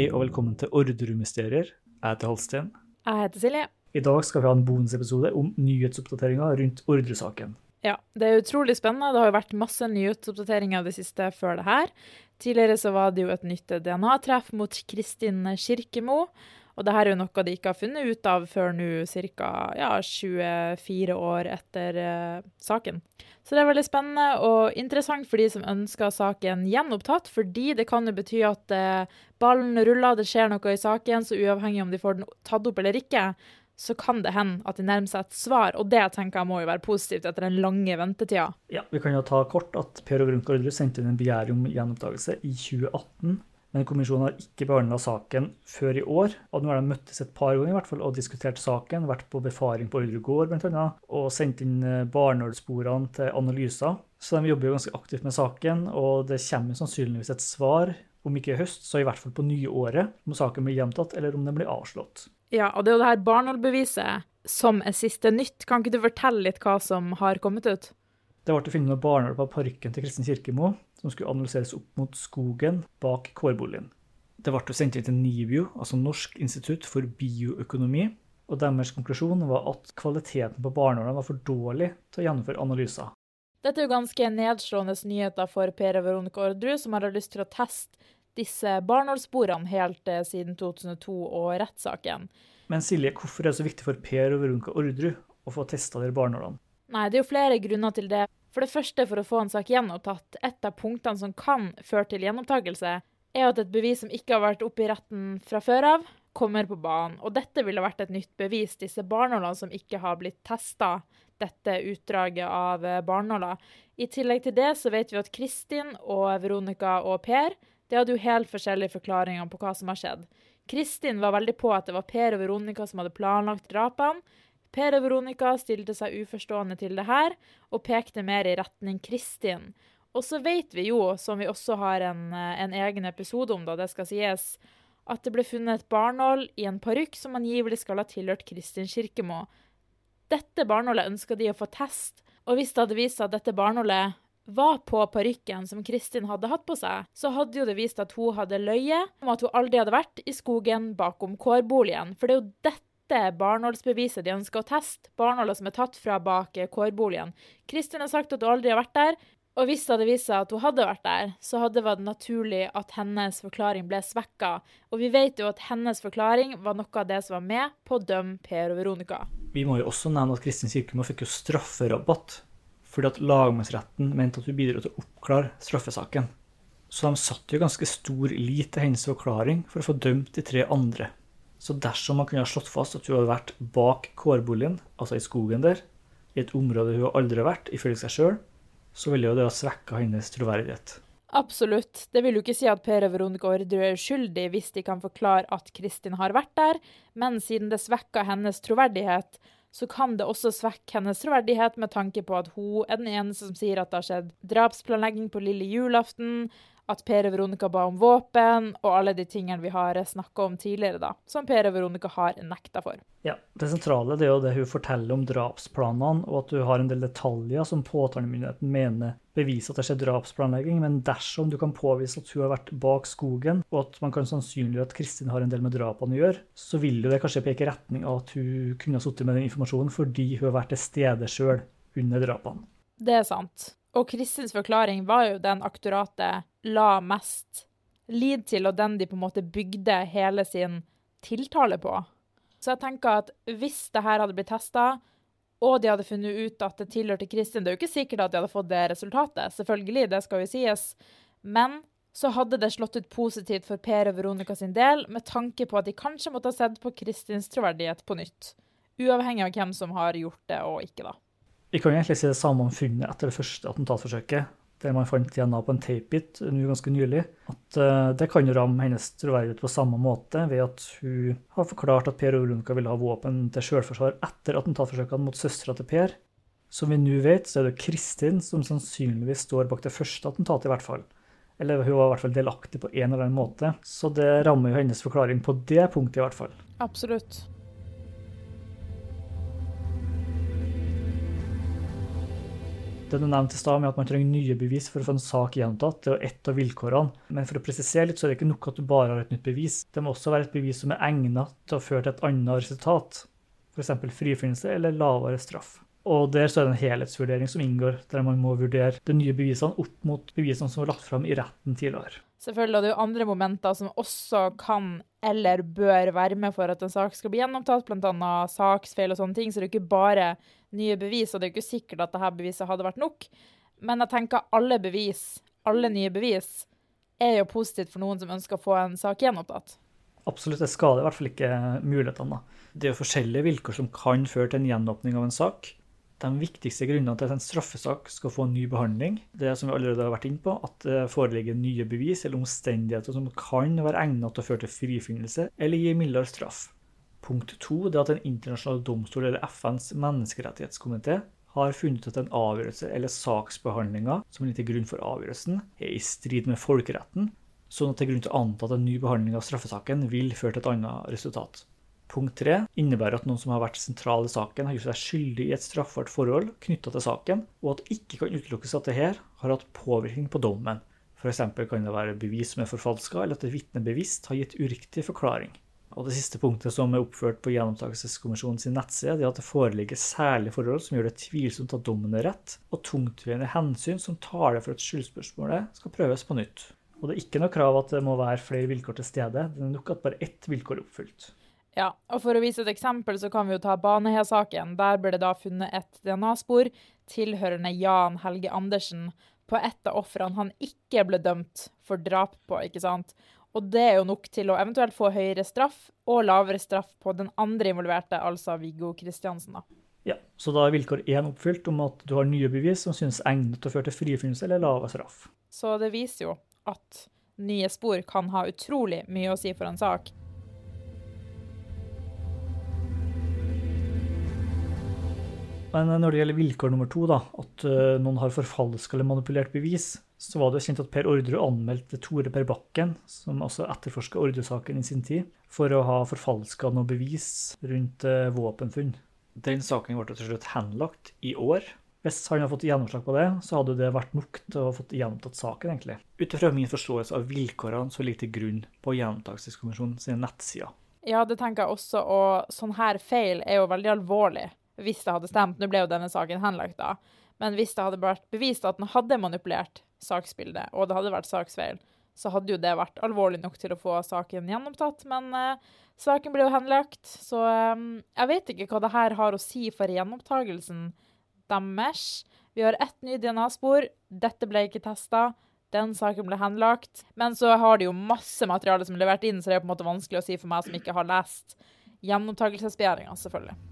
Hei og velkommen til Orderud-mysterier. Jeg heter Halsten. Jeg heter Silje. I dag skal vi ha en bonusepisode om nyhetsoppdateringer rundt Orderud-saken. Ja, det er utrolig spennende. Det har jo vært masse nyhetsoppdateringer det siste før det her. Tidligere så var det jo et nytt DNA-treff mot Kristin Kirkemo. Og det her er jo noe de ikke har funnet ut av før nå ca. Ja, 24 år etter uh, saken. Så det er veldig spennende og interessant for de som ønsker saken gjenopptatt, fordi det kan jo bety at uh, ballen ruller, det skjer noe i saken, så uavhengig om de får den tatt opp eller ikke, så kan det hende at de nærmer seg et svar, og det tenker jeg må jo være positivt etter den lange ventetida. Ja, Vi kan jo ta kort at Per Overrunke Orderud sendte inn en begjæring om gjenopptakelse i 2018. Men kommisjonen har ikke behandla saken før i år. og Nå har de møttes et par ganger i hvert fall og diskutert saken. Vært på befaring på Ordre gård bl.a. Og sendt inn eh, barnålsporene til analyser. Så de jobber jo ganske aktivt med saken, og det kommer sannsynligvis et svar. Om ikke i høst, så i hvert fall på nyåret, om saken blir gjentatt eller om den blir avslått. Ja, og det er jo det her Barnål-beviset som er siste nytt. Kan ikke du fortelle litt hva som har kommet ut? Det ble funnet noe barnål på parken til Kristin Kirkemo, som skulle analyseres opp mot skogen bak kårboligen. Det ble sendt inn til NIBIO, altså Norsk institutt for bioøkonomi, og deres konklusjon var at kvaliteten på barnehårene var for dårlig til å gjennomføre analyser. Dette er jo ganske nedslående nyheter for Per og Veronica Orderud, som har lyst til å teste disse barnehårsporene helt eh, siden 2002 og rettssaken. Men Silje, hvorfor er det så viktig for Per og Veronica Orderud å få testa de barnehårene? Nei, det er jo flere grunner til det. For det første, for å få en sak gjenopptatt, et av punktene som kan føre til gjenopptakelse, er at et bevis som ikke har vært oppe i retten fra før av, kommer på banen. Og dette ville vært et nytt bevis, disse barnålene som ikke har blitt testa, dette utdraget av eh, barnåler. I tillegg til det så vet vi at Kristin og Veronica og Per de hadde jo helt forskjellige forklaringer på hva som har skjedd. Kristin var veldig på at det var Per og Veronica som hadde planlagt drapene. Per og Veronica stilte seg uforstående til det her, og pekte mer i retning Kristin. Og så vet vi jo, som vi også har en, eh, en egen episode om, da det skal sies, at det ble funnet et barnål i en parykk som angivelig skal ha tilhørt Kristin Kirkemo. Dette barnålet ønska de å få test, og hvis det hadde vist seg at dette barnålet var på parykken som Kristin hadde hatt på seg, så hadde jo det vist at hun hadde løyet om at hun aldri hadde vært i skogen bakom kårboligen. For det er jo dette barnålsbeviset de ønsker å teste, barneholdet som er tatt fra bak kårboligen. Kristin har sagt at hun aldri har vært der, og hvis det hadde vist seg at hun hadde vært der, så hadde det vært naturlig at hennes forklaring ble svekka. Og vi vet jo at hennes forklaring var noe av det som var med på å dømme Per og Veronica. Vi må jo også nevne at Kristin Kirkemo fikk jo strafferabatt fordi at lagmannsretten mente at hun bidro til å oppklare straffesaken. Så de satte jo ganske stor lit til hennes forklaring for å få dømt de tre andre. Så dersom man kunne ha slått fast at hun hadde vært bak kårboligen, altså i skogen der, i et område hun aldri har vært, ifølge seg sjøl, så ville jo det ha svekka hennes troverdighet. Absolutt. Det vil jo ikke si at Per Veronica Orderud er uskyldig hvis de kan forklare at Kristin har vært der, men siden det svekker hennes troverdighet, så kan det også svekke hennes troverdighet med tanke på at hun er den eneste som sier at det har skjedd drapsplanlegging på lille julaften, at Per og Veronica ba om våpen, og alle de tingene vi har snakka om tidligere, da, som Per og Veronica har nekta for. Ja, Det sentrale det er jo det hun forteller om drapsplanene, og at du har en del detaljer som påtalemyndigheten mener beviser at det skjer drapsplanlegging, men dersom du kan påvise at hun har vært bak skogen, og at man kan sannsynliggjøre at Kristin har en del med drapene å gjøre, så vil jo det kanskje peke i retning av at hun kunne ha sittet med den informasjonen fordi hun har vært til stede sjøl under drapene. Det er sant. Og Kristins forklaring var jo den aktoratet la mest lid til, og den de på en måte bygde hele sin tiltale på. Så jeg tenker at hvis det her hadde blitt testa, og de hadde funnet ut at det tilhørte Kristin Det er jo ikke sikkert at de hadde fått det resultatet, selvfølgelig, det skal jo sies. Men så hadde det slått ut positivt for Per og Veronica sin del, med tanke på at de kanskje måtte ha sett på Kristins troverdighet på nytt. Uavhengig av hvem som har gjort det og ikke, da. Vi kan egentlig si det samme om funnet etter det første attentatforsøket, der man fant DNA på en tapebit nå ganske nylig. At uh, det kan ramme hennes troverdighet på samme måte, ved at hun har forklart at Per Veronica ville ha våpen til selvforsvar etter attentatforsøkene mot søstera til Per. Som vi nå vet, så er det Kristin som sannsynligvis står bak det første attentatet, i hvert fall. Eller hun var i hvert fall delaktig på en eller annen måte. Så det rammer jo hennes forklaring på det punktet, i hvert fall. Absolutt. Det du nevnte i stad, med at man trenger nye bevis for å få en sak gjentatt, det er ett av vilkårene. Men for å presisere litt, så er det ikke nok at du bare har et nytt bevis. Det må også være et bevis som er egnet til å føre til et annet resultat, f.eks. frifinnelse eller lavere straff. Og der så er det en helhetsvurdering som inngår, der man må vurdere de nye bevisene opp mot bevisene som var lagt fram i retten tidligere. Selvfølgelig, og det er jo andre momenter som også kan eller bør være med for at en sak skal bli gjennomtatt, bl.a. saksfeil og sånne ting. Så det er jo ikke bare nye bevis, og det er jo ikke sikkert at dette beviset hadde vært nok. Men jeg tenker alle bevis, alle nye bevis, er jo positivt for noen som ønsker å få en sak gjenopptatt. Absolutt, det skader i hvert fall ikke mulighetene. Det er jo forskjellige vilkår som kan føre til en gjenåpning av en sak. De viktigste grunnene til at en straffesak skal få en ny behandling, det som vi allerede har vært inne på, at det foreligger nye bevis eller omstendigheter som kan være egnet til å føre til frifinnelse eller gi mildere straff. Punkt to er at en internasjonal domstol eller FNs menneskerettighetskomité har funnet at en avgjørelse eller saksbehandlinga som ligger til grunn for avgjørelsen, er i strid med folkeretten, sånn at det er grunn til å anta at en ny behandling av straffesaken vil føre til et annet resultat. Punkt tre innebærer at noen som har vært sentral i saken, har gjort seg skyldig i et straffbart forhold knytta til saken, og at det ikke kan utelukkes at det her har hatt påvirkning på dommen. F.eks. kan det være bevis som er forfalska, eller at et vitne bevisst har gitt uriktig forklaring. Og Det siste punktet som er oppført på Gjenopptakelseskommisjonens nettside, er at det foreligger særlige forhold som gjør det tvilsomt at dommen er rett, og tungtveiende hensyn som taler for at skyldspørsmålet skal prøves på nytt. Og Det er ikke noe krav at det må være flere vilkår til stede, det er nok at bare ett vilkår er oppfylt. Ja, og For å vise et eksempel så kan vi jo ta Baneheia-saken. Der ble det da funnet et DNA-spor tilhørende Jan Helge Andersen på ett av ofrene han ikke ble dømt for drap på. ikke sant? Og det er jo nok til å eventuelt få høyere straff og lavere straff på den andre involverte, altså Viggo Kristiansen. da. Ja, Så da er vilkår én oppfylt om at du har nye bevis som synes egnet til å føre til frifinnelse eller lavere straff. Så det viser jo at nye spor kan ha utrolig mye å si for en sak. Men når det gjelder vilkår nummer to, da, at uh, noen har forfalska eller manipulert bevis, så var det kjent at Per Orderud anmeldte Tore Per Bakken, som også etterforska Orderud-saken i sin tid, for å ha forfalska noe bevis rundt uh, våpenfunn. Den saken ble til slutt henlagt i år. Hvis han hadde fått gjennomslag på det, så hadde det vært nok til å ha fått gjenopptatt saken, egentlig. Ut ifra min forståelse av vilkårene som ligger til grunn på Gjenopptakelseskommisjonens nettsider. Ja, det tenker jeg også, og sånn her feil er jo veldig alvorlig hvis det hadde stemt. Nå ble jo denne saken henlagt, da. Men hvis det hadde vært bevist at den hadde manipulert saksbildet, og det hadde vært saksfeil, så hadde jo det vært alvorlig nok til å få saken gjennomtatt. Men uh, saken ble jo henlagt, så um, jeg vet ikke hva det her har å si for gjenopptagelsen deres. Vi har ett ny DNA-spor. Dette ble ikke testa. Den saken ble henlagt. Men så har de jo masse materiale som er levert inn, så det er på en måte vanskelig å si for meg som ikke har lest gjenopptakelsesbegjæringa, selvfølgelig.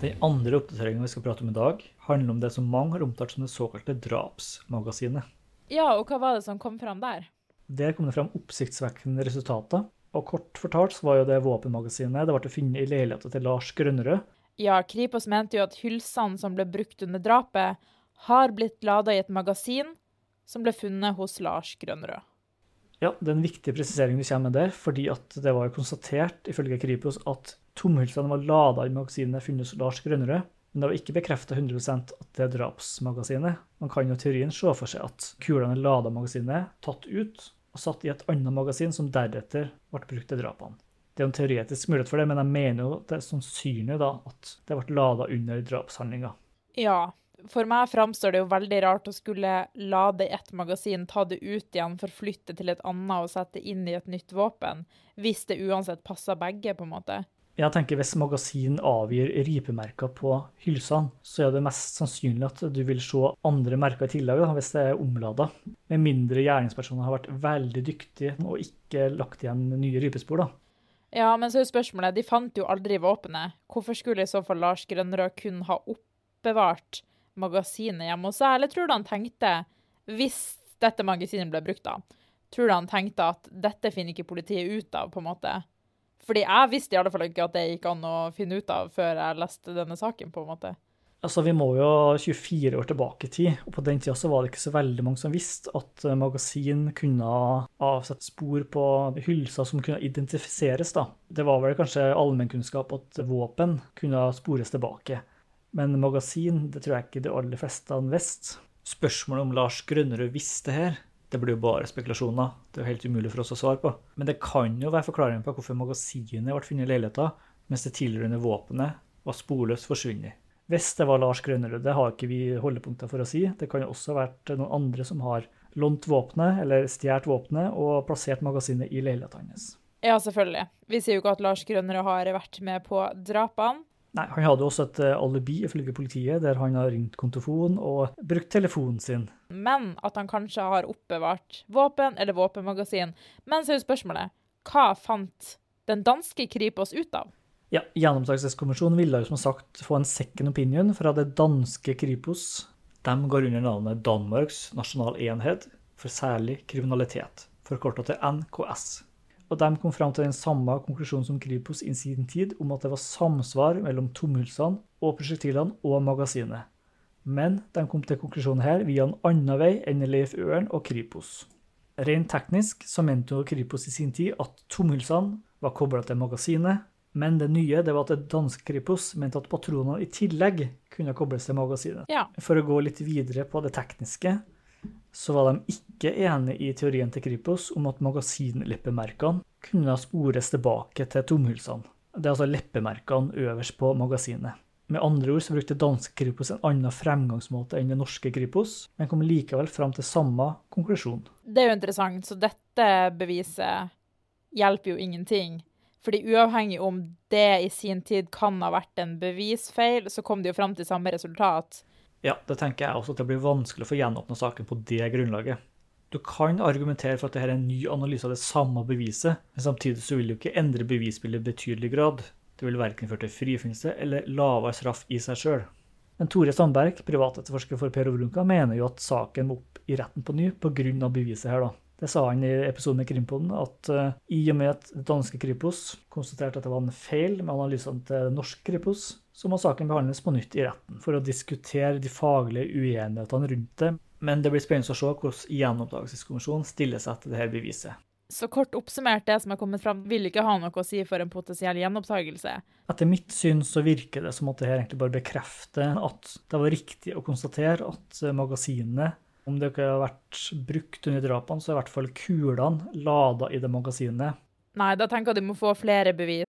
Den andre oppdateringen vi skal prate om i dag, handler om det som mange har omtalt som det såkalte drapsmagasinet. Ja, og hva var det som kom fram der? Der kom det fram oppsiktsvekkende resultater. Og kort fortalt så var jo det våpenmagasinet det ble funnet i leiligheten til Lars Grønnerød. Ja, Kripos mente jo at hylsene som ble brukt under drapet, har blitt lada i et magasin som ble funnet hos Lars Grønnerød. Ja, det er en viktig presisering du kommer med der, fordi at det var jo konstatert ifølge Kripos at tomhylsene var lada i magasinet funnet Lars Grønnerød. Men det var ikke bekrefta 100% at det er drapsmagasinet. Man kan jo teorien se for seg at kulene er lada magasinet, tatt ut og satt i et annet magasin som deretter ble brukt til drapene. Det er en teoretisk mulighet for det, men jeg mener jo det er sannsynlig da at det ble lada under drapshandlinga. Ja, for meg framstår det jo veldig rart å skulle lade ett magasin, ta det ut igjen, forflytte til et annet og sette inn i et nytt våpen, hvis det uansett passer begge, på en måte. Jeg tenker Hvis magasin avgir ripemerker på hylsene, så er det mest sannsynlig at du vil se andre merker i tillegg da, hvis det er omlada. Med mindre gjerningspersoner har vært veldig dyktige og ikke lagt igjen nye rypespor. da. Ja, men så er spørsmålet, de fant jo aldri våpenet. Hvorfor skulle i så fall Lars Grønrød kun ha oppbevart magasinet hjemme hos seg? Eller tror du han tenkte, hvis dette magasinet ble brukt da, tror du han tenkte at dette finner ikke politiet ut av, på en måte? Fordi jeg visste i alle fall ikke at det gikk an å finne ut av før jeg leste denne saken, på en måte. Altså, Vi må jo 24 år tilbake i tid, og på den tida så var det ikke så veldig mange som visste at eh, magasin kunne avsette spor på hylser som kunne identifiseres. da. Det var vel kanskje allmennkunnskap at våpen kunne spores tilbake. Men magasin det tror jeg ikke de aller fleste visste. Spørsmålet om Lars Grønnerud visste her, det blir jo bare spekulasjoner. Det er jo helt umulig for oss å svare på. Men det kan jo være forklaringen på hvorfor magasinet ble funnet i leiligheten, mens det tilhørende våpenet var sporløst forsvunnet. Hvis det var Lars Grønnerud, det har ikke vi holdepunkter for å si. Det kan jo også ha vært noen andre som har lånt våpenet eller stjålet våpenet og plassert magasinet i leiligheten hans. Ja, selvfølgelig. Vi sier jo ikke at Lars Grønnerud har vært med på drapene. Nei, Han hadde også et eh, alibi ifølge politiet, der han har ringt kontofon og brukt telefonen sin. Men at han kanskje har oppbevart våpen eller våpenmagasin. Men så er jo spørsmålet hva fant den danske Kripos ut av? Ja, Gjennomtakelseskommisjonen ville jo som sagt få en second opinion fra det danske Kripos. De går under navnet Danmarks nasjonal enhet for særlig kriminalitet, forkorta til NKS og de kom fram til den samme konklusjonen som Kripos i sin tid, om at det var samsvar mellom tomhylsene og prosjektilene og magasinet. Men de kom til konklusjonen her via en annen vei enn Leif Øren og Kripos. Rent teknisk så mente Kripos i sin tid at tomhylsene var kobla til magasinet, men det nye det var at det danske Kripos mente at patronene i tillegg kunne kobles til magasinet. Ja. For å gå litt videre på det tekniske, så var de ikke enig i teorien til Kripos om at magasinleppemerkene kunne spores tilbake til tomhylsene. Det er altså leppemerkene øverst på magasinet. Med andre ord så brukte danske Kripos en annen fremgangsmåte enn det norske Kripos, men kom likevel fram til samme konklusjon. Det er jo interessant, så dette beviset hjelper jo ingenting. Fordi uavhengig om det i sin tid kan ha vært en bevisfeil, så kom de jo fram til samme resultat. Ja, det tenker jeg også at det blir vanskelig å få gjenåpna saken på det grunnlaget. Du kan argumentere for at dette er en ny analyse av det samme beviset, men samtidig så vil det jo ikke endre bevisbildet i betydelig grad. Det vil verken føre til frifinnelse eller lavere straff i seg sjøl. Men Tore Sandberg, privatetterforsker for Per Overunka, mener jo at saken må opp i retten på ny pga. beviset her, da. Det sa han i episoden med Krimpoden, at uh, i og med at det danske Kripos konstaterte at det var en feil med analysene til norsk Kripos, så må saken behandles på nytt i retten for å diskutere de faglige uenighetene rundt det. Men det blir spennende å se hvordan Gjenoppdagelseskommisjonen stiller seg til dette beviset. Så kort oppsummert, det som er kommet fram, vil ikke ha noe å si for en potensiell gjenopptakelse? Etter mitt syn så virker det som at det her egentlig bare bekrefter at det var riktig å konstatere at magasinet, om det ikke har vært brukt under drapene, så er i hvert fall kulene lada i det magasinet. Nei, da tenker jeg de må få flere bevis.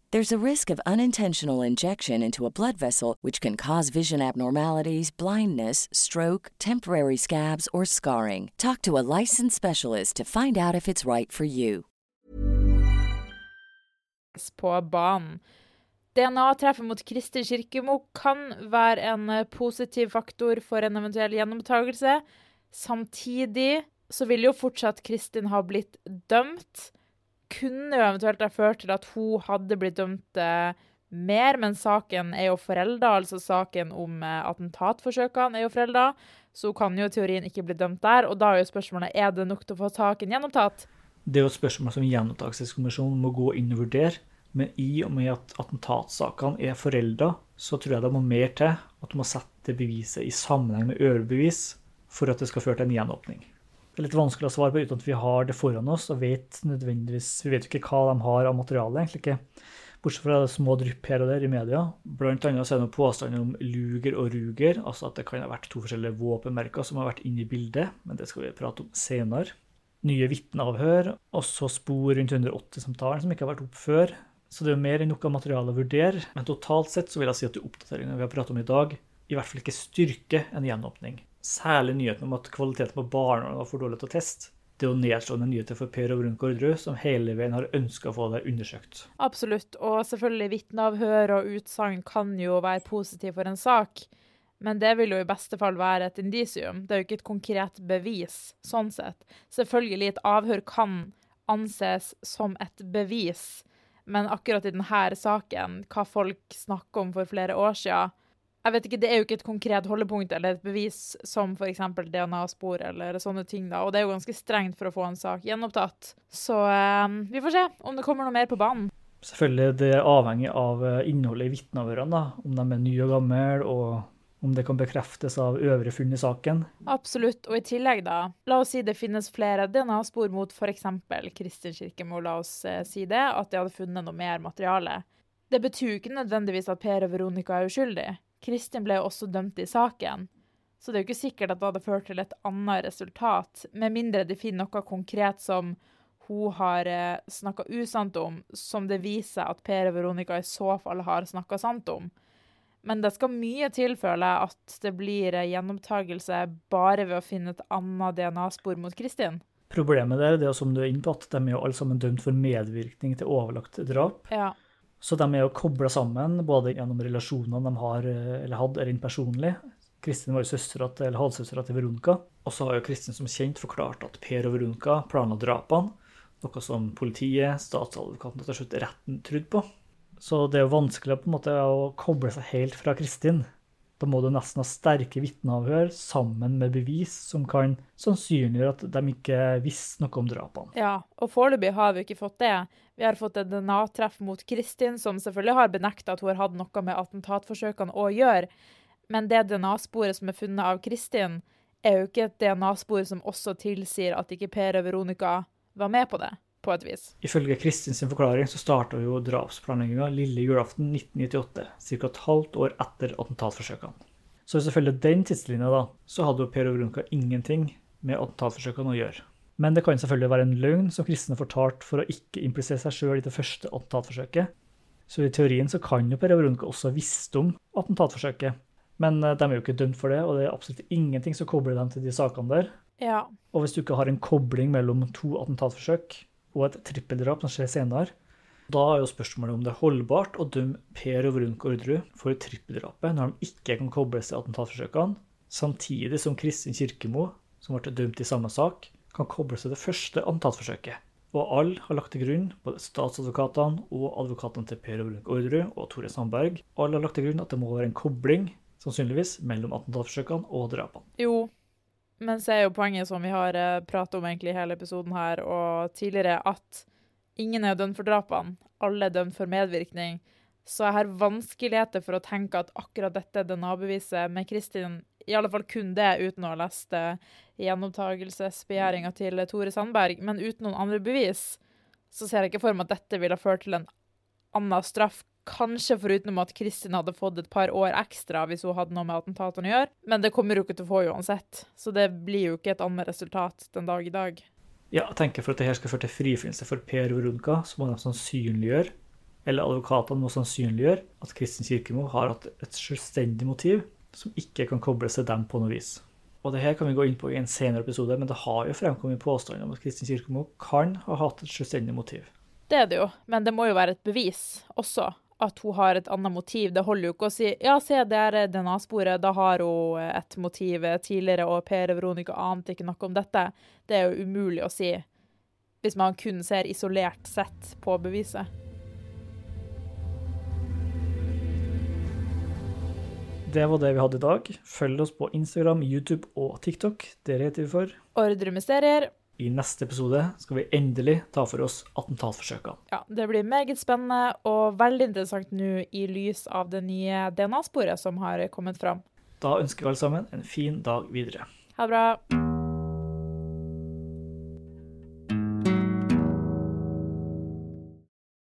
There's a risk of unintentional injection into a blood vessel, which can cause vision abnormalities, blindness, stroke, temporary scabs, or scarring. Talk to a licensed specialist to find out if it's right for you. på banen. DNA-treffet mot Kristin Kirkemo kan være en eh, positiv faktor for en eventuell gjenopptakelse. Samtidig så vil jo fortsatt Kristin ha blitt dømt. Kunne jo eventuelt ha ført til at hun hadde blitt dømt eh, mer, men saken er jo forelda. Altså saken om eh, attentatforsøkene er jo forelda, så hun kan jo i teorien ikke bli dømt der. Og da er jo spørsmålet er det nok til å få saken gjenopptatt. Det er jo et spørsmål som Gjenopptakelseskommisjonen må gå inn og vurdere. Men i og med at attentatsakene er forelda, så tror jeg det må mer til at du må sette beviset i sammenheng med øvrige bevis for at det skal føre til en gjenåpning. Det er litt vanskelig å svare på uten at vi har det foran oss og vet nødvendigvis Vi vet jo ikke hva de har av materiale, egentlig ikke. Bortsett fra små drypp her og der i media. Blant annet så er det noen påstander om luger og ruger, altså at det kan ha vært to forskjellige våpenmerker som har vært inne i bildet, men det skal vi prate om senere. Nye vitneavhør, også spor rundt 180-samtalen som ikke har vært opp før. Så det er jo mer enn noe materiale å vurdere, men totalt sett så vil jeg si at de oppdateringene vi har pratet om i dag, i hvert fall ikke styrker en gjenåpning. Særlig nyheten om at kvaliteten på barnevernet var for dårlig til å teste. Det er jo nedslående nyheter for Per og Brun Orderud, som hele veien har ønska å få det undersøkt. Absolutt, og selvfølgelig vitneavhør og utsagn kan jo være positivt for en sak. Men det vil jo i beste fall være et indisium. Det er jo ikke et konkret bevis, sånn sett. Selvfølgelig, et avhør kan anses som et bevis, men akkurat i denne saken, hva folk snakker om for flere år siden jeg vet ikke, Det er jo ikke et konkret holdepunkt eller et bevis som f.eks. DNA-spor eller sånne ting. da, Og det er jo ganske strengt for å få en sak gjenopptatt. Så eh, vi får se om det kommer noe mer på banen. Selvfølgelig det er avhengig av eh, innholdet i vitneavhørene, om de er nye og gamle, og om det kan bekreftes av øvrige funn i saken. Absolutt. Og i tillegg, da, la oss si det finnes flere DNA-spor mot f.eks. Kristin Kirkemo, la oss eh, si det, at de hadde funnet noe mer materiale. Det betyr jo ikke nødvendigvis at Per og Veronica er uskyldig. Kristin ble jo også dømt i saken. Så det er jo ikke sikkert at det hadde ført til et annet resultat, med mindre de finner noe konkret som hun har eh, snakka usant om, som det viser at Per og Veronica i så fall har snakka sant om. Men det skal mye til, føler jeg, at det blir gjennomtagelse bare ved å finne et annet DNA-spor mot Kristin. Problemet der det er som du er inne på, at de er jo alle sammen dømt for medvirkning til overlagt drap. Ja. Så de er jo kobla sammen, både gjennom relasjonene de har eller hadde rent personlig. Kristin var jo søstera til, halvsøstera til Veronica. Og så har jo Kristin som kjent forklart at Per og Veronica planla drapene. Noe som politiet, statsadvokaten og til slutt retten trodde på. Så det er jo vanskelig på en måte å koble seg helt fra Kristin. Da må du nesten ha sterke vitneavhør sammen med bevis som kan sannsynliggjøre at de ikke visste noe om drapene. Ja, og foreløpig har vi ikke fått det. Vi har fått et DNA-treff mot Kristin, som selvfølgelig har benekta at hun har hatt noe med attentatforsøkene å gjøre. Men det DNA-sporet som er funnet av Kristin, er jo ikke et DNA-spor som også tilsier at ikke Per og Veronica var med på det på et vis. Ifølge Kristins forklaring så starta jo drapsplanlegginga lille julaften 1998, ca. et halvt år etter attentatforsøkene. Så hvis du følger den tidslinja, da, så hadde jo Per og Brunka ingenting med attentatforsøkene å gjøre. Men det kan selvfølgelig være en løgn som kristne fortalte fortalt for å ikke implisere seg sjøl i det første attentatforsøket. Så i teorien så kan jo Per og Brunka også visst om attentatforsøket. Men eh, de er jo ikke dømt for det, og det er absolutt ingenting som kobler dem til de sakene der. Ja. Og hvis du ikke har en kobling mellom to attentatforsøk, og et trippeldrap som skjer senere. Da er jo spørsmålet om det er holdbart å dømme Per og Vrunk Orderud for trippeldrapet når de ikke kan kobles til attentatforsøkene, samtidig som Kristin Kirkemo, som ble dømt i samme sak, kan kobles til det første attentatforsøket. Og alle har lagt til grunn, både statsadvokatene og advokatene til Per Brunk Orderud og Tore Sandberg, alle har lagt til grunn at det må være en kobling, sannsynligvis, mellom attentatforsøkene og drapene. Jo, men så er jo poenget som vi har eh, pratet om egentlig i hele episoden her og tidligere, at ingen er dømt for drapene. Alle er dømt for medvirkning. Så jeg har vanskeligheter for å tenke at akkurat dette DNA-beviset med Kristin, i alle fall kun det, uten å ha lest eh, gjenopptakelsesbegjæringa til Tore Sandberg, men uten noen andre bevis, så ser jeg ikke for meg at dette ville ført til en annen straff. Kanskje foruten at Kristin hadde fått et par år ekstra hvis hun hadde noe med attentatene å gjøre, men det kommer hun ikke til å få uansett. Så det blir jo ikke et annet resultat den dag i dag. Ja, jeg tenker For at dette skal føre til frifinnelse for Per Veronica, så må de sannsynliggjøre, eller advokatene må sannsynliggjøre, at Kristin Kirkemo har hatt et selvstendig motiv som ikke kan kobles til dem på noe vis. Og det her kan vi gå inn på i en senere episode, men det har jo fremkommet påstander om at Kristin Kirkemo kan ha hatt et selvstendig motiv. Det er det jo, men det må jo være et bevis også. At hun har et annet motiv. Det holder jo ikke å si ja, se, det er DNA-sporet, da har hun et motiv tidligere, og Per Veronica ante ikke noe om dette. Det er jo umulig å si hvis man kun ser isolert sett på beviset. Det var det vi hadde i dag. Følg oss på Instagram, YouTube og TikTok. Dere heter vi for. Ordre mysterier. I neste episode skal vi endelig ta for oss attentatforsøkene. Ja, Det blir meget spennende og veldig interessant nå i lys av det nye DNA-sporet som har kommet fram. Da ønsker vi alle sammen en fin dag videre. Ha det bra.